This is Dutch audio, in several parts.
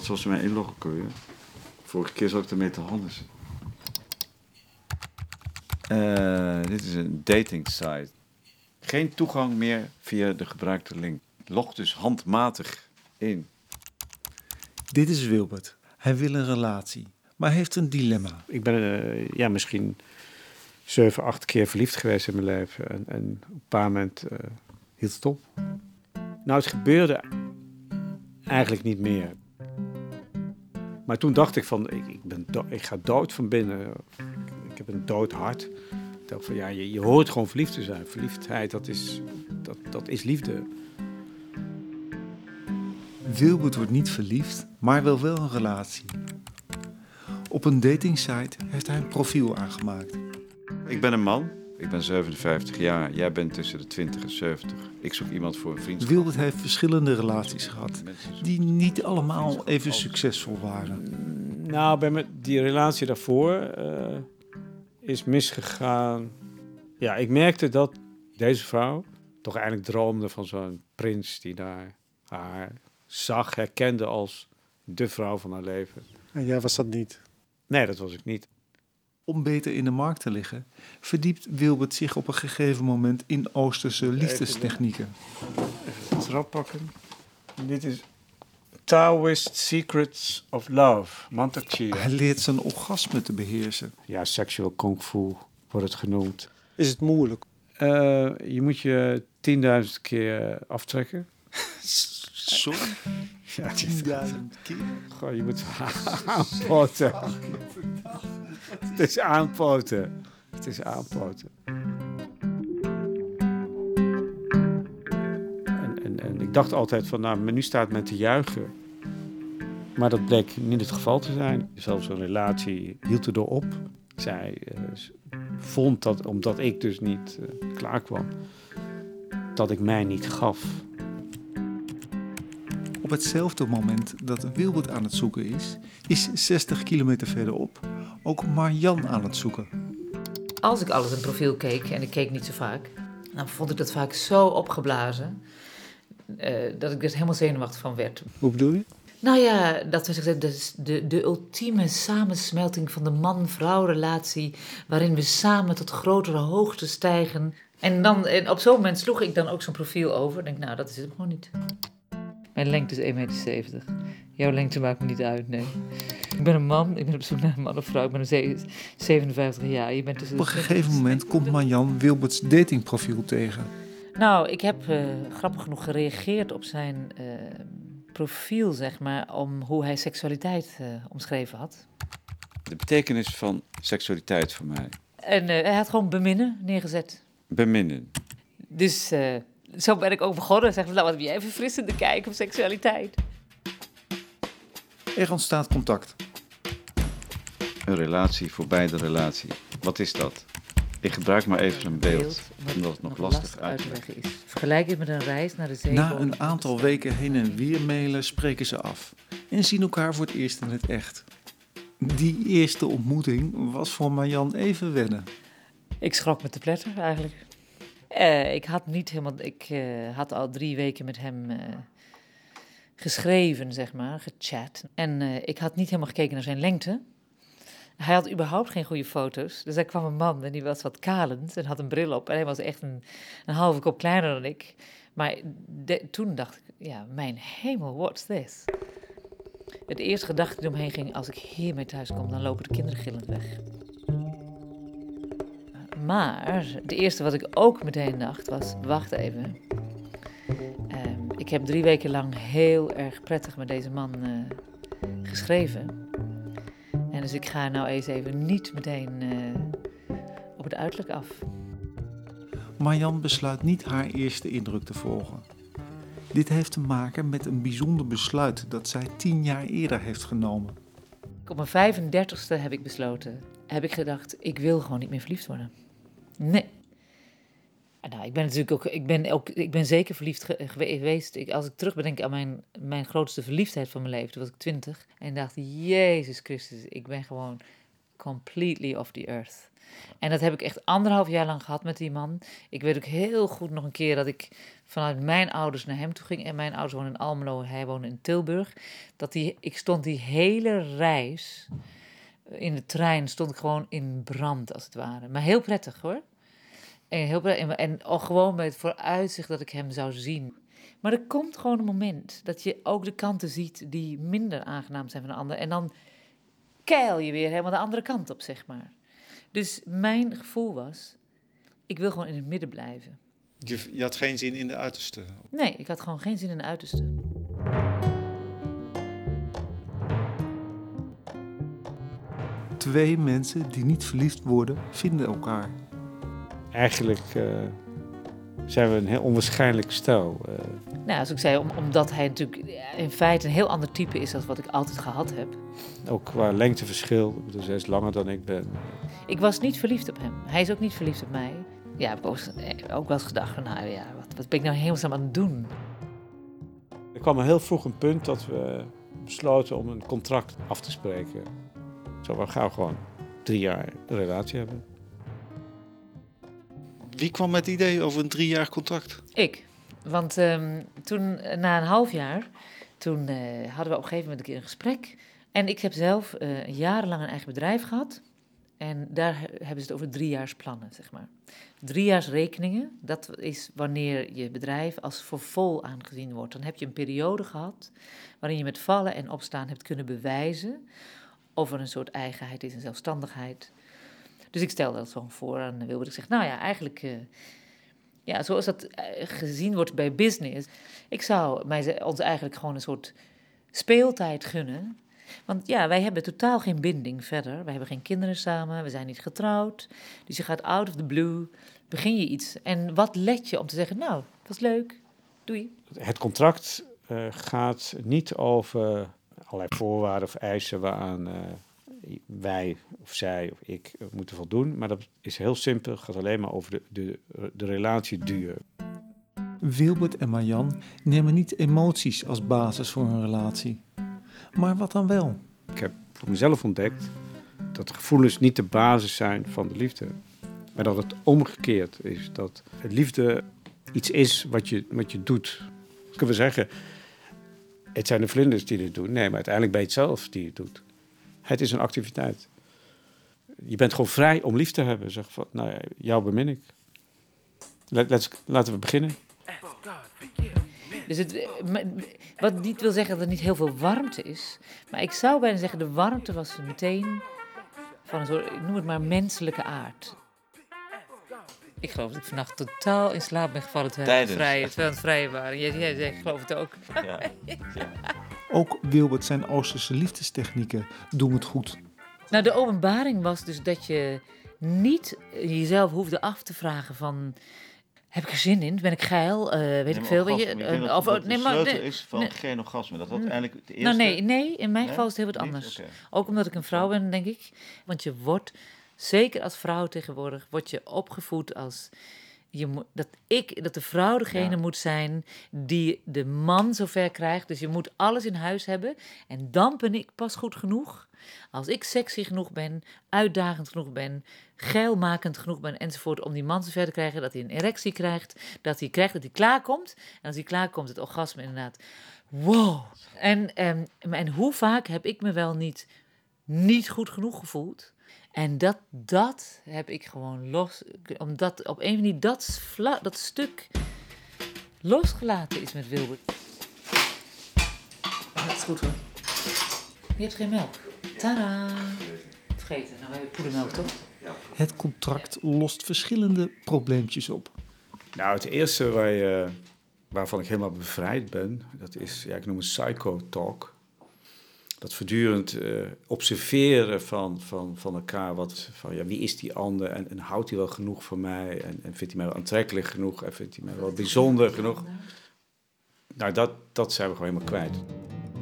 Zoals ze mij inloggen kunnen. Vorige keer zat ik ermee te handen. Eh, dit is een dating site. Geen toegang meer via de gebruikte link. Log dus handmatig in. Dit is Wilbert. Hij wil een relatie, maar heeft een dilemma. Ik ben eh, ja, misschien zeven, acht keer verliefd geweest in mijn leven. En, en op een paar moment eh, hield het op. Nou, het gebeurde eigenlijk niet meer. Maar toen dacht ik van, ik, ik, ben do- ik ga dood van binnen. Ik heb een dood hart. Ik dacht van, ja, je, je hoort gewoon verliefd te zijn. Verliefdheid, dat is, dat, dat is liefde. Wilbert wordt niet verliefd, maar wil wel een relatie. Op een datingsite heeft hij een profiel aangemaakt. Ik ben een man. Ik ben 57 jaar. Jij bent tussen de 20 en 70. Ik zoek iemand voor een vriendschap. Wilbert heeft verschillende relaties gehad, die niet allemaal even succesvol waren. Nou, bij me, die relatie daarvoor eh, is misgegaan. Ja, ik merkte dat deze vrouw toch eigenlijk droomde van zo'n prins die daar haar zag, herkende als de vrouw van haar leven. En jij was dat niet. Nee, dat was ik niet. Om beter in de markt te liggen, verdiept Wilbert zich op een gegeven moment in Oosterse liefdestechnieken. Even het rap pakken. Dit is Taoist Secrets of Love, Mantak Chia. Hij leert zijn orgasme te beheersen. Ja, sexual kung fu wordt het genoemd. Is het moeilijk? Eh, je moet je 10.000 keer aftrekken. Sorry? Ja, het is- 10.000 keer. Goh, je moet aanpoten. Het is aanpoten. Het is aanpoten. En, en, en ik dacht altijd van, nou, nu staat men te juichen. Maar dat bleek niet het geval te zijn. Zelfs een relatie hield erdoor op. Zij eh, vond dat, omdat ik dus niet eh, klaar kwam, dat ik mij niet gaf. Op hetzelfde moment dat Wilbert aan het zoeken is, is 60 kilometer verderop ook Marjan aan het zoeken. Als ik alles een profiel keek, en ik keek niet zo vaak, dan vond ik dat vaak zo opgeblazen. eh, dat ik er helemaal zenuwachtig van werd. Hoe bedoel je? Nou ja, dat was is de, de ultieme samensmelting van de man-vrouw relatie, waarin we samen tot grotere hoogte stijgen. En, dan, en op zo'n moment sloeg ik dan ook zo'n profiel over. Ik denk, nou, dat is het gewoon niet. Mijn lengte is 1,70 meter. Jouw lengte maakt me niet uit, nee. Ik ben een man, ik ben op zoek naar een man of vrouw. Ik ben een ze- 57 jaar. Je bent tussen Op een 20 gegeven moment komt Marjan Wilberts datingprofiel tegen. Nou, ik heb eh, grappig genoeg gereageerd op zijn eh, profiel, zeg maar, om hoe hij seksualiteit eh, omschreven had. De betekenis van seksualiteit voor mij. En eh, hij had gewoon beminnen neergezet. Beminnen. Dus eh, zo ben ik ook begonnen. Zeg, nou, wat heb jij even verfrissende kijk op seksualiteit? Er ontstaat contact. Een relatie voor beide relatie. Wat is dat? Ik gebruik maar even een beeld, omdat het nog lastig uit te leggen is. Vergelijk het met een reis naar de zee. Na een aantal weken heen en weer mailen spreken ze af en zien elkaar voor het eerst in het echt. Die eerste ontmoeting was voor Marjan even wennen. Ik schrok me te pletter eigenlijk. Eh, ik had niet helemaal. Ik eh, had al drie weken met hem eh, geschreven, zeg maar, gechat. En ik had niet helemaal gekeken naar zijn lengte. Hij had überhaupt geen goede foto's. Dus er kwam een man en die was wat kalend en had een bril op. En hij was echt een, een halve kop kleiner dan ik. Maar toen dacht ik, ja, mijn hemel, what's this? Het eerste gedachte die omheen ging, als ik hiermee thuis kom, dan lopen de kinderen gillend weg. Maar het eerste wat ik ook meteen dacht was: wacht even. Ehm, ik heb drie weken lang heel erg prettig met deze man eh, geschreven. En dus ik ga nou eens even niet meteen eh, op het uiterlijk af. Marjan besluit niet haar eerste indruk te volgen. Dit heeft te maken met een bijzonder besluit dat zij tien jaar eerder heeft genomen. Op mijn 35ste heb ik besloten, heb ik gedacht, ik wil gewoon niet meer verliefd worden. Nee. En Nou, ik ben natuurlijk ook, ik ben ook, ik ben zeker verliefd ge- geweest. Ik, als ik terugbedenk aan mijn, mijn grootste verliefdheid van mijn leven, toen was ik twintig. En dacht, Jezus Christus, ik ben gewoon completely off the earth. En dat heb ik echt anderhalf jaar lang gehad met die man. Ik weet ook heel goed nog een keer dat ik vanuit mijn ouders naar hem toe ging. En mijn ouders wonen in Almelo, hij woonde in Tilburg. Dat die, ik stond die hele reis in de trein, stond ik gewoon in brand als het ware. Maar heel prettig hoor. En, heel en, en ook gewoon met het vooruitzicht dat ik hem zou zien. Maar er komt gewoon een moment dat je ook de kanten ziet die minder aangenaam zijn van de ander. En dan keil je weer helemaal de andere kant op, zeg maar. Dus mijn gevoel was, ik wil gewoon in het midden blijven. Je, je had geen zin in de uiterste. Nee, ik had gewoon geen zin in de uiterste. Twee mensen die niet verliefd worden, vinden elkaar. Eigenlijk eh, zijn we een heel onwaarschijnlijk stel. eh. Nou, zoals ik zei, om, omdat hij natuurlijk in feite een heel ander type is dan wat ik altijd gehad heb. ook qua lengteverschil. Bedoel, zij is langer dan ik ben. Ik was niet verliefd op hem. Hij is ook niet verliefd op mij. Ja, heb ik ook, eh, ook wel eens gedacht van, nou ja, wat, wat ben ik nou helemaal aan het doen? Er kwam heel vroeg een punt dat we besloten om een contract af te spreken. Zo, we gaan gewoon drie jaar een relatie hebben. Wie kwam met het idee over een driejarig contract? Ik. Want ehm, toen, na een half jaar, toen eh, hadden we op een gegeven moment een keer een gesprek. En ik heb zelf eh, jarenlang een eigen bedrijf gehad. En daar he- hebben ze het over driejaarsplannen, zeg maar. Driejaarsrekeningen, dat is wanneer je bedrijf als voor vol aangezien wordt. Dan heb je een periode gehad waarin je met vallen en opstaan hebt kunnen bewijzen of er een soort eigenheid is en zelfstandigheid. Dus ik stel dat zo voor aan Wilbert. Ik zeg, nou ja, eigenlijk, eh, ja, zoals dat eh, gezien wordt bij business. Ik zou mij, ons eigenlijk gewoon een soort speeltijd gunnen. Want ja, wij hebben totaal geen binding verder. Wij hebben geen kinderen samen, we zijn niet getrouwd. Dus je gaat out of the blue, begin je iets. En wat let je om te zeggen, nou, was leuk, doei. Het contract eh, gaat niet over allerlei voorwaarden of eisen waaraan eh, wij of zij of ik moeten voldoen. Maar dat is heel simpel. Het gaat alleen maar over de, de, de relatieduur. Wilbert en Marjan nemen niet emoties als basis voor hun relatie. Maar wat dan wel? Ik heb voor mezelf ontdekt dat gevoelens niet de basis zijn van de liefde. Maar dat het omgekeerd is. Dat liefde iets is wat je, wat je doet. Kunnen we zeggen, het zijn de vlinders die dit doen. Nee, maar uiteindelijk ben je het zelf die het doet. Het is een activiteit. Je bent gewoon vrij om lief te hebben. Zeg van, nou ja, jou bemin ik. Let, let's- laten we beginnen. Dus het, wat niet wil zeggen dat er niet heel veel warmte is. Maar ik zou bijna zeggen, de warmte was meteen van een soort, ik noem het maar menselijke aard. Ik geloof dat ik vannacht totaal in slaap ben gevallen terwijl we het het vrijen waren. Jij, jij zegt, ik geloof het ook. Ja. Ook Wilbert zijn Oosterse liefdestechnieken doen het goed. Nou, de openbaring was dus dat je niet jezelf hoefde af te vragen van... Heb ik er zin in? Ben ik geil? Eh, weet ik veel. Weet je, eh, dat, of, dat nee, de maar, sleutel nee, is van nee. geen orgasme. Dat dat eigenlijk eerste... Nou nee, nee, in mijn Nee? geval is het heel wat anders. Ook omdat ik een vrouw ben, denk ik. Want je wordt, zeker als vrouw tegenwoordig, word je opgevoed als... Je moet, dat, ik, dat de vrouw degene Ja. moet zijn die de man zover krijgt. Dus je moet alles in huis hebben. En dan ben ik pas goed genoeg. Als ik sexy genoeg ben, uitdagend genoeg ben, geilmakend genoeg ben enzovoort. Om die man zover te krijgen dat hij een erectie krijgt. Dat hij krijgt dat hij klaarkomt. En als hij klaarkomt, het orgasme inderdaad. Wow. En, ehm, en hoe vaak heb ik me wel niet, niet goed genoeg gevoeld? En dat, dat heb ik gewoon los. Omdat op een manier dat, vla- dat stuk losgelaten is met Wilbert. Dat is goed hoor. Je hebt geen melk. Tada! Vergeten. Nou, we hebben poedermelk toch? Het contract lost verschillende probleempjes op. Nou, het eerste waar je, waarvan ik helemaal bevrijd ben, dat is, ja, ik noem het psycho-talk. Dat voortdurend eh, observeren van, van, van elkaar, wat, van ja, wie is die ander en, en houdt hij wel genoeg van mij en, en vindt hij mij wel aantrekkelijk genoeg en vindt hij mij wel bijzonder genoeg. Nou, dat, dat zijn we gewoon helemaal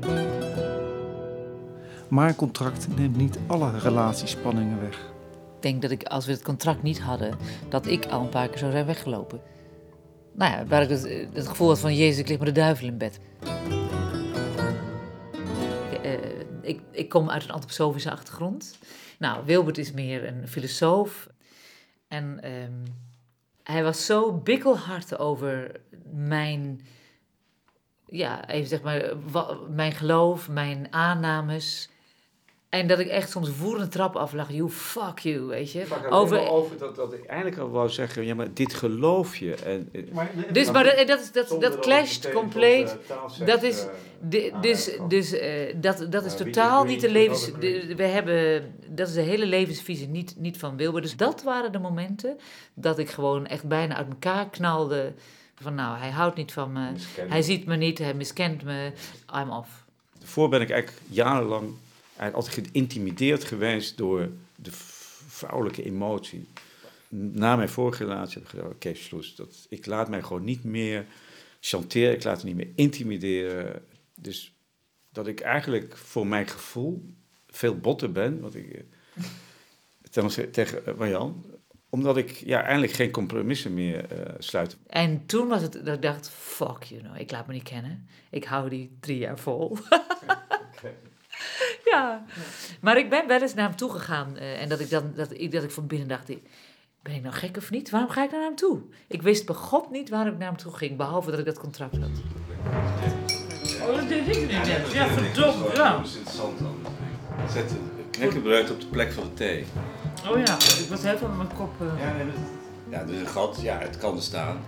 kwijt. Maar een contract neemt niet alle relatiespanningen weg. Ik denk dat ik, als we het contract niet hadden, dat ik al een paar keer zou zijn weggelopen. Nou ja, waar ik het, het gevoel had van, jezus, ik lig met de duivel in bed. Eh, ik, ik kom uit een antroposofische achtergrond. Nou, Wilbert is meer een filosoof. En ehm, hij was zo bikkelhard over mijn, ja, even zeg maar, mijn geloof, mijn aannames. En dat ik echt soms woedende trap aflag. You fuck you, weet je. Over, Over, over dat, dat ik eigenlijk al wou zeggen, ja, maar dit geloof je. En, dus, maar dat, dat, is- dat, dat clasht compleet. Dat is, de- dus dus eh, dat, dat is totaal niet de levens... De, we hebben, dat is de hele levensvisie niet, niet van Wilbur. Dus dat waren de momenten dat ik gewoon echt bijna uit elkaar knalde. Van nou, hij houdt niet van me. Hij ziet me niet, hij miskent me. I'm off. Daarvoor ben ik eigenlijk jarenlang eigenlijk altijd geïntimideerd geweest door de vrouwelijke emotie. Na mijn vorige relatie heb ik oké, dat ik laat mij gewoon niet meer chanteren, ik laat me niet meer intimideren. Dus dat ik eigenlijk voor mijn gevoel veel botter ben, wat ik eh, ten tegen eh, Marjan, omdat ik ja, eigenlijk geen compromissen meer eh, sluit. En toen was het dat ik dacht, fuck you know, ik laat me niet kennen. Ik hou die drie jaar vol. ja, maar ik ben wel eens naar hem toe gegaan. eh, en dat ik dan, dat ik, dat ik van binnen dacht, ik- ben ik nou gek of niet? Waarom ga ik nou naar hem toe? Ik wist bij God niet waarom ik naar hem toe ging, behalve dat ik dat contract had. Oh, dat deed ik niet net. Ja, verdomd, ja. Dat is interessant dan. Zet knekkenbruid op de plek van de thee. Oh ja, ik was heel veel met mijn kop... eh. Ja, nee, dat- ja, dus een gat, ja, het kan er staan.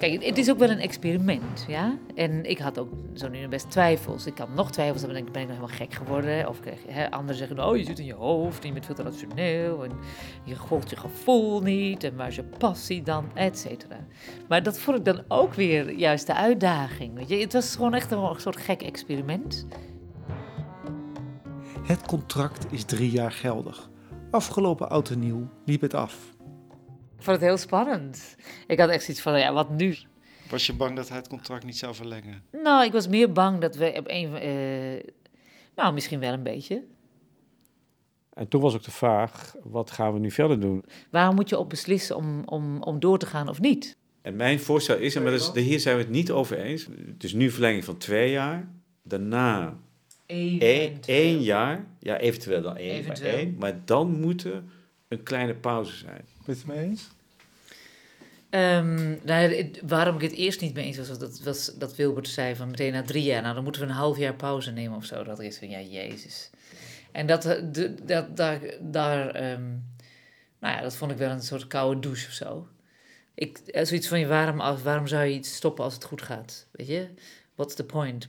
Kijk, het is ook wel een experiment, ja. En ik had ook zo nu best twijfels. Ik had nog twijfels, dan ben ik, ben ik nog helemaal gek geworden. Of hè, anderen zeggen, oh, je zit in je hoofd en je bent veel te rationeel. En je volgt je gevoel niet. En waar is je passie dan, et cetera. Maar dat vond ik dan ook weer juist de uitdaging, weet je. Het was gewoon echt een soort gek experiment. Het contract is drie jaar geldig. Afgelopen oud en nieuw liep het af. Ik vond het heel spannend. Ik had echt zoiets van, ja, wat nu? Was je bang dat hij het contract niet zou verlengen? Nou, ik was meer bang dat we op een... eh, nou, misschien wel een beetje. En toen was ook de vraag, wat gaan we nu verder doen? Waarom moet je op beslissen om, om, om door te gaan of niet? En mijn voorstel is, en maar dat is, hier zijn we het niet over eens, dus nu verlenging van twee jaar, daarna één, één jaar, ja eventueel dan één, Eventueel. Maar, één, maar dan moet er een kleine pauze zijn. Ben je het mee eens? Ehm, nou, het- waarom ik het eerst niet mee eens was, was dat, was dat Wilbert zei van meteen na drie jaar, nou dan moeten we een half jaar pauze nemen of zo. Dat is van, ja, jezus. En dat, eh, de, dat daar, daar ehm, nou ja, dat vond ik wel een soort koude douche of zo. Ik, eh, zoiets van, waarom, waarom zou je iets stoppen als het goed gaat? Weet je? What's the point?